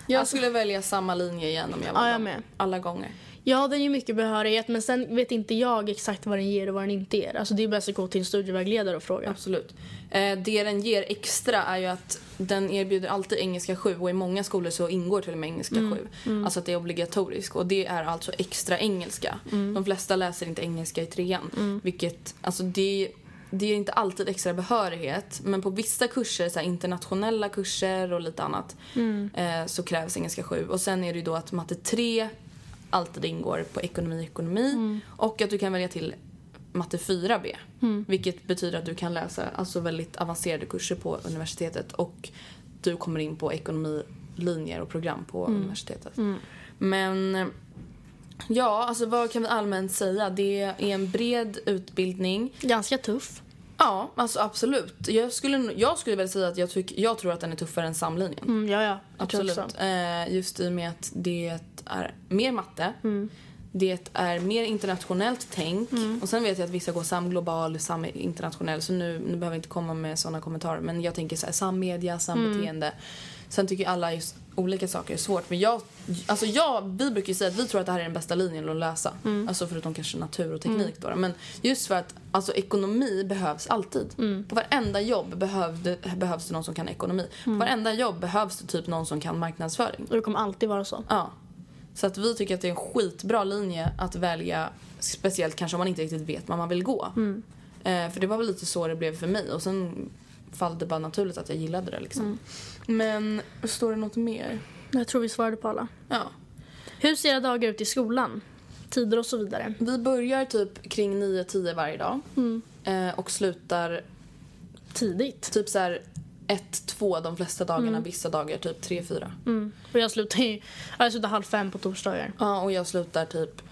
Jag skulle välja samma linje igen om jag var Ja, jag med. Alla gånger. Ja, den ger mycket behörighet men sen vet inte jag exakt vad den ger och vad den inte ger. Alltså det är bäst att gå till en studievägledare och fråga. Absolut. Eh, det den ger extra är ju att den erbjuder alltid engelska 7 och i många skolor så ingår till och med engelska 7. Alltså att det är obligatoriskt och det är alltså extra engelska. De flesta läser inte engelska i trean. Vilket, alltså det, det ger inte alltid extra behörighet men på vissa kurser, så internationella kurser och lite annat eh, så krävs engelska 7. Och sen är det ju då att matte 3 alltid ingår på ekonomi ekonomi och att du kan välja till matte 4B. Vilket betyder att du kan läsa alltså väldigt avancerade kurser på universitetet och du kommer in på ekonomilinjer och program på universitetet. Men ja, alltså vad kan vi allmänt säga? Det är en bred utbildning. Ganska tuff. Ja, alltså absolut. Jag skulle, jag skulle väl säga att jag, tyck, jag tror att den är tuffare än samlinjen. Mm, ja, ja. Jag Absolut. Eh, just i och med att det är mer matte. Det är mer internationellt tänk. Och sen vet jag att vissa går sam global, sam internationell. Så nu, nu behöver jag inte komma med sådana kommentarer. Men jag tänker så här, sam media, sam beteende. Sen tycker alla just olika saker är svårt. Men jag, alltså jag, vi brukar ju säga att vi tror att det här är den bästa linjen att läsa. Alltså förutom kanske natur och teknik då. Men just för att alltså, ekonomi behövs alltid. På varenda jobb behöv det, behövs det någon som kan ekonomi. På varenda jobb behövs det typ någon som kan marknadsföring. Och det kommer alltid vara så. Ja. Så att vi tycker att det är en skitbra linje att välja, speciellt kanske om man inte riktigt vet vad man vill gå. Eh, för det var väl lite så det blev för mig och sen fall det bara naturligt att jag gillade det liksom. Men står det något mer? Jag tror vi svarade på alla. Ja. Hur ser era dagar ut i skolan? Tider och så vidare. Vi börjar typ kring 9-10 varje dag. Eh, och slutar Tidigt. typ så här 1-2 de flesta dagarna, vissa dagar typ 3-4. Mm. Och jag slutar ju jag slutar halv fem på torsdagar. Ja, och jag slutar typ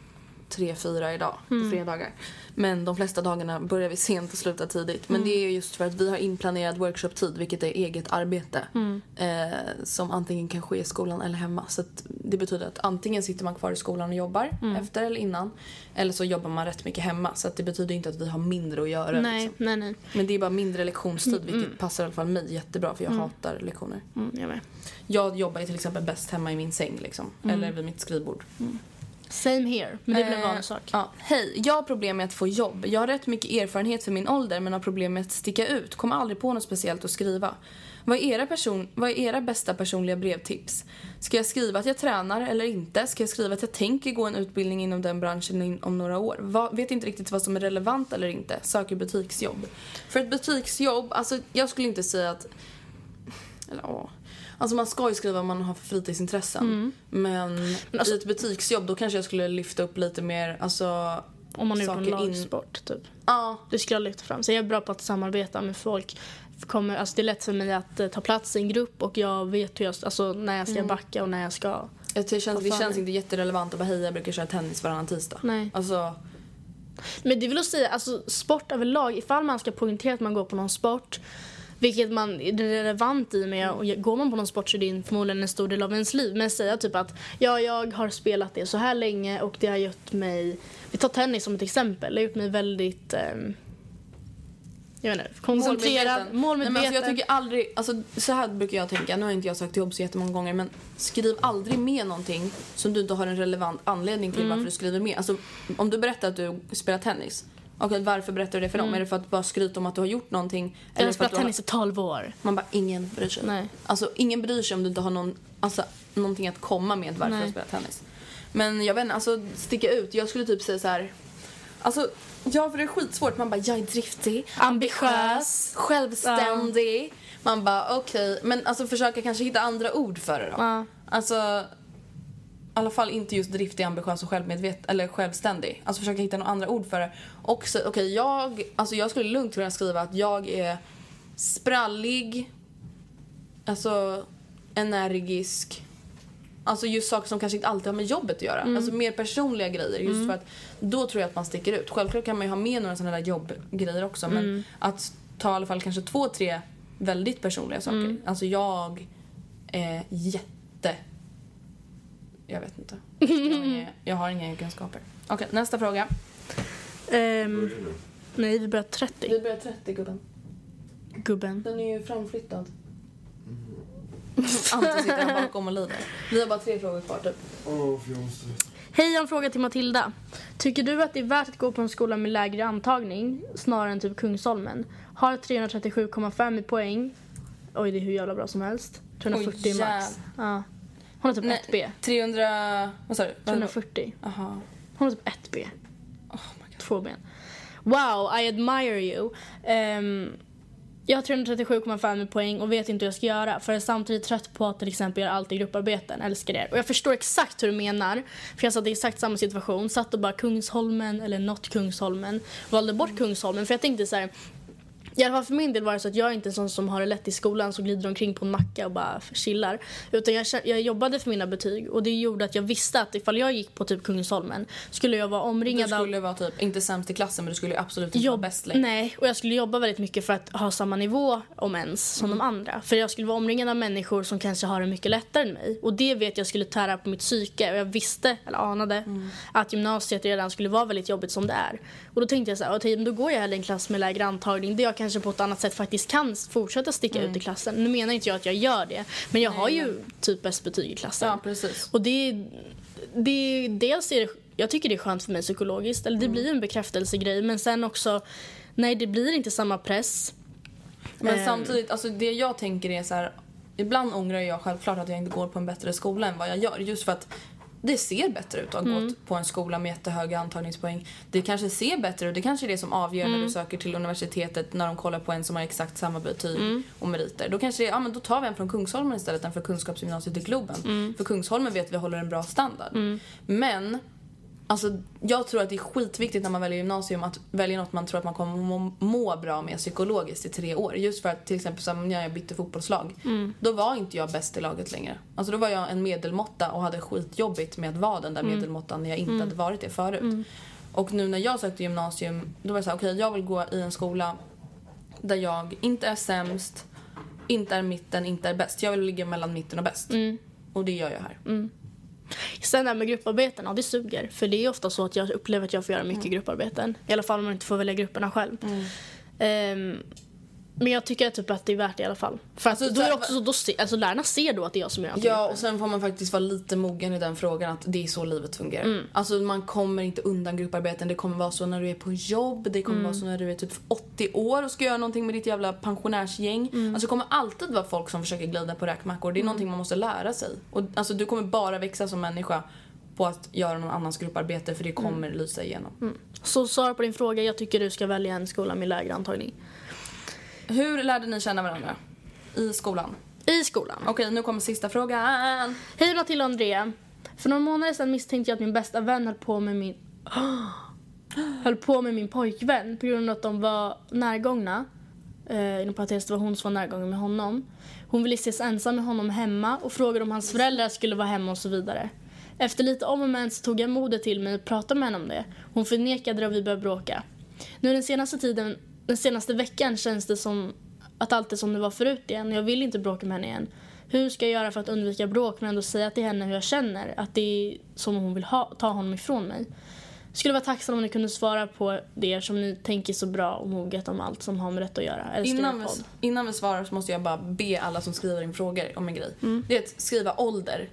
3-4 idag på fredagar. Men de flesta dagarna börjar vi sent och slutar tidigt. Men det är just för att vi har inplanerad workshoptid, vilket är eget arbete. Eh, som antingen kan ske i skolan eller hemma. Så att det betyder att antingen sitter man kvar i skolan och jobbar efter eller innan. Eller så jobbar man rätt mycket hemma. Så att det betyder inte att vi har mindre att göra. Nej, Liksom. nej, nej. Men det är bara mindre lektionstid, vilket passar i alla fall mig jättebra för jag hatar lektioner. Mm, jag med. Jag jobbar ju till exempel bäst hemma i min säng liksom. Eller vid mitt skrivbord. Same here. Men det blir en Eh, vanlig sak. Ja. Hej, jag har problem med att få jobb. Jag har rätt mycket erfarenhet för min ålder men har problem med att sticka ut. Kommer aldrig på något speciellt att skriva. Vad är, era person, vad är era bästa personliga brevtips? Ska jag skriva att jag tränar eller inte? Ska jag skriva att jag tänker gå en utbildning inom den branschen om några år? Va, vet inte riktigt vad som är relevant eller inte. Söker butiksjobb. För ett butiksjobb, alltså jag skulle inte säga att... Eller ja. Alltså man ska ju skriva vad man har för fritidsintressen. Men, alltså- i ett butiksjobb då kanske jag skulle lyfta upp lite mer, alltså... Om man är på en saker in- lagsport, typ. Ja, Det skulle jag lyfta fram. Så jag är bra på att samarbeta med folk. Kommer, alltså det är lätt för mig att eh, ta plats i en grupp och jag vet hur jag, alltså, när jag ska backa och när jag ska... jag tycker- känns, det känns inte jätterelevant att bara hej jag brukar köra tennis varannan tisdag. Nej. Alltså, Men det vill säga, alltså sport överlag, ifall man ska poängtera att man går på någon sport vilket man är relevant i med och går man på någon sport så är det förmodligen en stor del av ens liv. Men säga typ att ja, jag har spelat det så här länge och det har gjort mig, vi tar tennis som ett exempel, det har gjort mig väldigt ehm, jag vet inte, koncentrerad, Nej, målmedveten. men alltså, jag tycker aldrig, alltså, så här brukar jag tänka, nu har inte jag sökt jobb så jättemånga gånger men skriv aldrig med någonting som du inte har en relevant anledning till varför du skriver med. Alltså, om du berättar att du spelar tennis, okej varför berättar du det för dem? Är det för att bara skryta om att du har gjort någonting? jag har spelat tennis i 12 år. Man bara, ingen bryr sig. Nej. Alltså ingen bryr sig om du inte har någon, alltså, någonting att komma med varför Nej. du spelar tennis. Men jag vet inte, alltså sticka ut. Jag skulle typ säga så här. Alltså, ja för det är skitsvårt. Man bara, jag är driftig, Ambitiös. självständig. Man bara, okej. Men alltså försöka kanske hitta andra ord för det då. Ja. Alltså, alla fall inte just driftig, ambitiös och självmedveten eller självständig. Alltså försöka hitta några andra ord för det. Och så, okej, jag, alltså jag skulle lugnt kunna skriva att jag är sprallig, alltså energisk. Alltså just saker som kanske inte alltid har med jobbet att göra. Alltså mer personliga grejer. Just för att då tror jag att man sticker ut. Självklart kan man ju ha med några sådana där jobbgrejer också. Men att ta i alla fall kanske två, tre väldigt personliga saker. Alltså jag är jätte... Jag vet inte. Jag har inga, jag har inga egenskaper. Okej, nästa fråga. Ehm, Börjar du? nej, vi börjar 30. Vi börjar 30 gubben. Gubben. Den är ju framflyttad. Ante sitter här bakom och lider. Vi har bara tre frågor kvar typ. Åh, för jag måste... Hej, jag har en fråga till Matilda. Tycker du att det är värt att gå på en skola med lägre antagning snarare än typ Kungsholmen? Har 337,5 i poäng. Oj, det är hur jävla bra som helst. 340 Oj, max. Ja. Hon har typ Nej, 1B. 300... Vad sa du? 340. Jaha. Hon har typ 1B. Oh my god. Två ben. Wow, I admire you. Ehm, jag har 337,5 i poäng och vet inte hur jag ska göra för jag är samtidigt trött på att till exempel göra allt i grupparbeten. Älskar er. Och jag förstår exakt hur du menar. För jag satt i exakt samma situation. Satt och bara Kungsholmen eller något Kungsholmen. Valde bort Kungsholmen för jag tänkte så här. I alla fall för min del var det så att jag är inte en sån som har det lätt i skolan som glider omkring på en macka och bara chillar. Utan jag, jag jobbade för mina betyg och det gjorde att jag visste att ifall jag gick på typ Kungsholmen skulle jag vara Du omringad av skulle vara typ, inte sämst i klassen men du skulle absolut inte vara jobb, bäst längre. Nej, och jag skulle jobba väldigt mycket för att ha samma nivå om ens som Mm. de andra. För jag skulle vara omringad av människor som kanske har det mycket lättare än mig. Och det vet jag skulle tära på mitt psyke. Och jag visste, eller anade, Mm. att gymnasiet redan skulle vara väldigt jobbigt som det är. Och då tänkte jag så här, okej, men då går jag hellre i en klass med lägre antagning där jag kanske på ett annat sätt faktiskt kan fortsätta sticka ut i klassen. Nu menar inte jag att jag gör det, men jag har ju typ bäst betyg i klassen. Ja, precis. Och det, det, dels är det, jag tycker det är skönt för mig psykologiskt, eller det blir ju en bekräftelsegrej, men sen också, nej det blir inte samma press. Men Ehm. samtidigt, alltså det jag tänker är så här. Ibland ångrar jag självklart att jag inte går på en bättre skola än vad jag gör. Just för att det ser bättre ut att ha Mm. gått på en skola med jättehöga antagningspoäng. Det kanske ser bättre ut. Det kanske är det som avgör Mm. när du söker till universitetet när de kollar på en som har exakt samma betyg Mm. och meriter. Då kanske det är, ja men då tar vi en från Kungsholmen istället än för Kunskapsgymnasiet i Globen. Mm. För Kungsholmen vet vi håller en bra standard. Men Alltså, jag tror att det är skitviktigt när man väljer gymnasium att välja något man tror att man kommer må, bra med psykologiskt i tre år. Just för att till exempel som när jag bytte fotbollslag, då var inte jag bäst i laget längre. Alltså då var jag en medelmåtta och hade skitjobbigt med att vara den där medelmåttan när jag inte hade varit det förut. Och nu när jag sökte gymnasium, då var det så här, okej jag vill gå i en skola där jag inte är sämst, inte är mitten, inte är bäst. Jag vill ligga mellan mitten och bäst. Och det gör jag här. Sen det här med grupparbeten, ja det suger. För det är ofta så att jag upplever att jag får göra mycket Mm. grupparbeten. I alla fall om man inte får välja grupperna själv. Ehm, men jag tycker typ att det är värt det i alla fall. För Alltså, då är också så, då se, alltså lärarna ser då att det är jag som gör allting. Ja, och sen får man faktiskt vara lite mogen i den frågan att det är så livet fungerar. Mm. Alltså man kommer inte undan grupparbeten. Det kommer vara så när du är på jobb, det kommer vara så när du är typ 80 år och ska göra någonting med ditt jävla pensionärsgäng. Mm. Alltså det kommer alltid vara folk som försöker glida på räkmackor. Det är någonting man måste lära sig. Och alltså du kommer bara växa som människa på att göra någon annans grupparbete för det Mm. kommer lysa igenom. Så svar på din fråga, jag tycker du ska välja en skola med lägre antagning. Hur lärde ni känna varandra? I skolan? I skolan. Okej, nu kommer sista frågan. Hej Matilda och Andrea. För några månader sedan misstänkte jag att min bästa vän höll på med min höll på med min pojkvän på grund av att de var närgångna. Eh, inom parentes, det var hon som var närgången med honom. Hon ville ses ensam med honom hemma och frågade om hans föräldrar skulle vara hemma och så vidare. Efter lite om och men så tog jag modet till mig och pratade med henne om det. Hon förnekade det och vi började bråka. Nu den senaste tiden, den senaste veckan känns det som att allt är som det var förut igen. Jag vill inte bråka med henne igen. Hur ska jag göra för att undvika bråk men ändå säga till henne hur jag känner? Att det är som om hon vill ha, ta honom ifrån mig. Skulle vara tacksam om ni kunde svara på det som ni tänker så bra och moget om allt som har med detta att göra. Älskar Innan vi, innan vi svarar så måste jag bara be alla som skriver in frågor om en grej. Mm. Det är att skriva ålder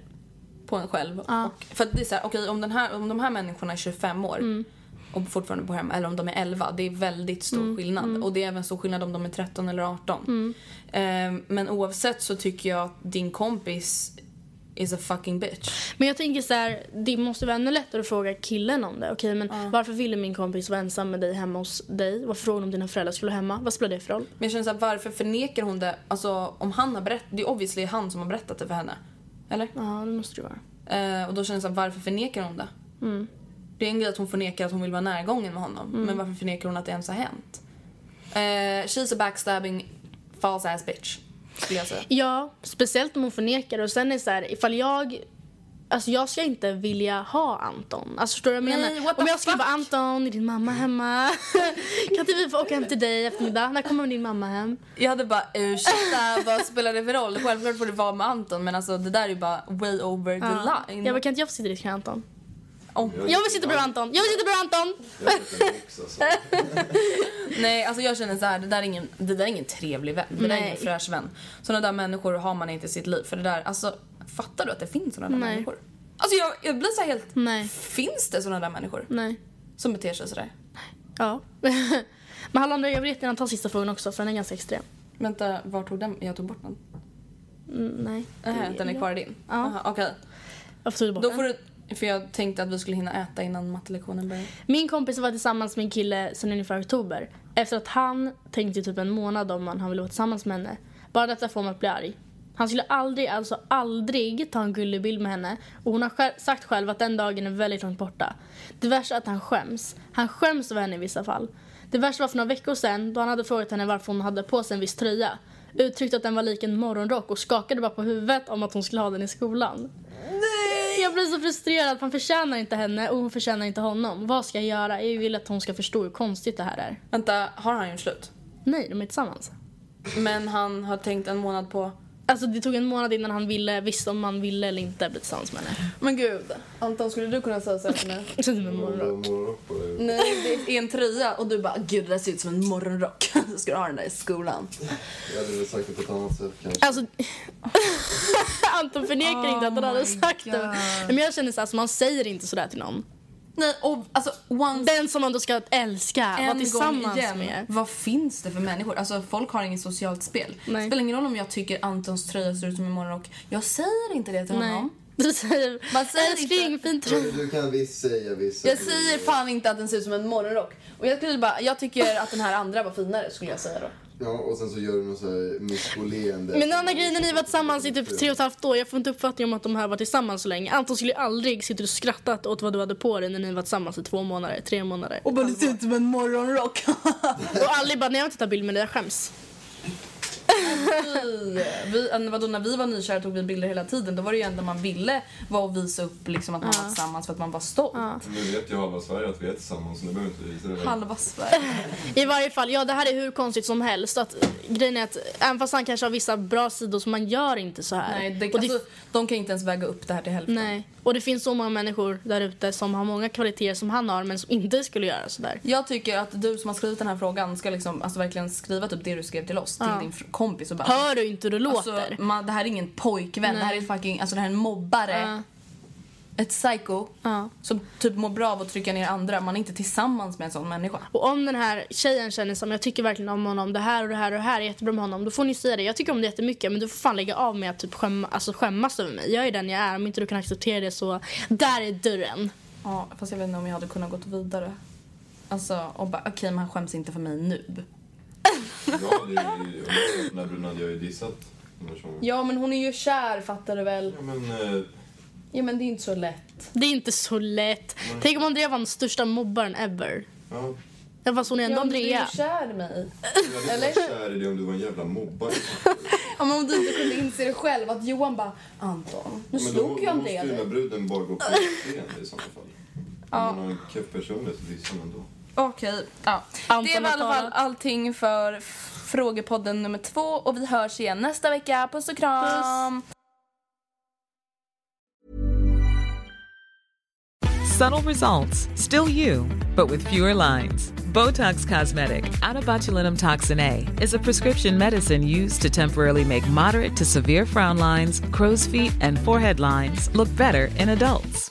på en själv. Ja. Och, för att det är så här, okej om, den här, om de här människorna är 25 år Mm. Och fortfarande bor hemma, eller om de är 11, det är väldigt stor Mm. skillnad. Och det är även stor skillnad om de är 13 eller 18. Ehm, men oavsett så tycker jag att din kompis is a fucking bitch. Men jag tänker så här, det måste vara ännu lättare att fråga killen om det. Okej, men varför ville min kompis vara ensam med dig hemma hos dig? Varför frågade om dina föräldrar skulle vara hemma? Vad spelar det för roll? Men jag känner så här, varför förnekar hon det? Alltså om han har berättat, det är obviously han som har berättat det för henne. Eller? Ja, det måste det vara. Eh, och då känner jag så här, varför förnekar hon det? Det är en grej att hon förnekar att hon vill vara närgången med honom. Men varför förnekar hon att det ens har hänt? Eh, she's a backstabbing false ass bitch. Skulle jag säga. Ja, speciellt om hon förnekar. Och sen är det så här, ifall jag... Alltså jag ska inte vilja ha Anton. Alltså förstår du vad jag Nej, menar? the Om jag skulle vara Anton, är din mamma hemma? kan inte vi få åka hem till dig i eftermiddag? När kommer din mamma hem? Jag hade bara ursäkta, vad spelar det för roll? Självklart får det vara med Anton men alltså det där är ju bara way over the line. Jag bara, kan inte jag få sitta i ditt knä Anton? Oh. Jag vill sitta bredvid Anton! Jag vill sitta bredvid Anton! Box alltså. Nej, alltså jag känner så här, det där är ingen, det där är ingen trevlig vän. Det där är Nej. ingen fräsch vän. Sådana där människor har man inte i sitt liv. För det där, alltså fattar du att det finns sådana där Nej. människor? Alltså jag, jag blir så helt... Nej. Finns det sådana där människor Nej. som beter sig sådär? Ja. Men hallå jag vill jättegärna ta sista frågan också för den är ganska extrem. Vänta, var tog den? Jag tog bort den. Mm, nej. Nähä, den är kvar i din? Ja. Okej. Varför tog du bort Då den? får du... För jag tänkte att vi skulle hinna äta innan mattelektionen började. Min kompis var tillsammans med en kille sedan ungefär oktober. Efter att han tänkte typ en månad om han ville vara tillsammans med henne. Bara detta får mig att bli arg. Han skulle aldrig, alltså aldrig ta en gullig bild med henne. Och hon har själv, sagt själv att den dagen är väldigt långt borta. Det värsta är att han skäms. Han skäms över henne i vissa fall. Det värsta var för några veckor sedan då han hade frågat henne varför hon hade på sig en viss tröja. Uttryckte att den var lik en morgonrock och skakade bara på huvudet om att hon skulle ha den i skolan. Jag blir så frustrerad. Han förtjänar inte henne och hon förtjänar inte honom. Vad ska jag göra? Jag vill att hon ska förstå hur konstigt det här är. Vänta, har han gjort slut? Nej, de är tillsammans. Men han har tänkt en månad på... Alltså det tog en månad innan han ville, visste om han ville eller inte bli tillsammans med henne. Men gud. Anton, skulle du kunna säga så här till mig? Så det med morgonrock. Dig. Nej, det är en tröja och du bara gud det där ser ut som en morgonrock. Ska du ha den där i skolan? Jag hade väl sagt det på ett annat sätt kanske. Alltså, Anton förnekar inte att han hade sagt det. Men jag känner så här, så man säger inte sådär till någon. Nej, och alltså once Den som man då ska älska, vara en gång tillsammans igen. med. Vad finns det för människor? Alltså folk har inget socialt spel. Nej. Det spelar ingen roll om jag tycker Antons tröja ser ut som en morgonrock. Jag säger inte det till Nej. honom. Du säger, Man säger älskling, inte- fin tröja. du kan visst säga vissa Jag säger fan inte att den ser ut som en morgonrock. Och jag skulle bara, jag tycker att den här andra var finare skulle jag säga då. Ja, och sen så gör du något så här misskoleende. Men den andra grejen när ni var tillsammans i typ tre och ett halvt år, jag får inte uppfattning om att de här var tillsammans så länge. Anton skulle ju aldrig sitta och skrattat åt vad du hade på dig när ni var tillsammans i två månader, tre månader. Och, bara, det ser ut som en morgonrock. aldrig bara, nej jag vill inte ta bild med dig, jag skäms. Vi, vadå, när vi var nykära tog vi bilder hela tiden. Då var det ju enda man ville var att visa upp liksom, att man var tillsammans för att man var stolt. Nu vet ju halva Sverige att vi är tillsammans, så nu behöver inte visa det. Halva Sverige. I varje fall, ja det här är hur konstigt som helst. Att, grejen är att även fast han kanske har vissa bra sidor så man gör inte så här. Nej, det, och, det, alltså, de kan inte ens väga upp det här till hälften. nej. och det finns så många människor där ute som har många kvaliteter som han har men som inte skulle göra sådär. Jag tycker att du som har skrivit den här frågan ska liksom, alltså verkligen skriva typ det du skrev till oss, till Ja. din kompis och bara Hör du inte hur du Alltså, låter? man, det här är ingen pojkvän, det här är fucking, alltså det här är en mobbare. Ja. Ett psycho Ja. som typ mår bra av att trycka ner andra. Man är inte tillsammans med en sån människa. Och om den här tjejen känner som jag tycker verkligen om honom, det här och det här och det här är jättebra med honom, då får ni säga det. Jag tycker om det jättemycket men du får fan lägga av med att typ skämma, alltså skämmas över mig. Jag är den jag är, om inte du kan acceptera det så, där är dörren. Ja, fast jag vet inte om jag hade kunnat gått vidare. Alltså, och bara okej men han skäms inte för mig nu. Ja, det är ju... När Bruna hade jag ju dissat den här sången. Ja men hon är ju kär fattar du väl? Ja, men... Eh, Ja men det är inte så lätt. Det är inte så lätt. Tänk om Andrea var den största mobbaren ever. ja, Ja, fast hon är ändå Ja, men du är Andrea. ju kär i mig. jag hade varit kär i dig om du var en jävla mobbare. Ja, men om du inte kunde inse det själv att Johan bara Anton, nu Men slog ju då Andrea måste ju den dig. här bruden bara gå på utseende i sådana fall. Om man har en keff personlighet så dissar man då. Okej, ja. Anton Det var i alla fall allting för frågepodden nummer två och vi hörs igen nästa vecka. Puss och kram! Subtle results, still you, but with fewer lines. Botox Cosmetic, out of botulinum toxin A, is a prescription medicine used to temporarily make moderate to severe frown lines, crow's feet, and forehead lines look better in adults.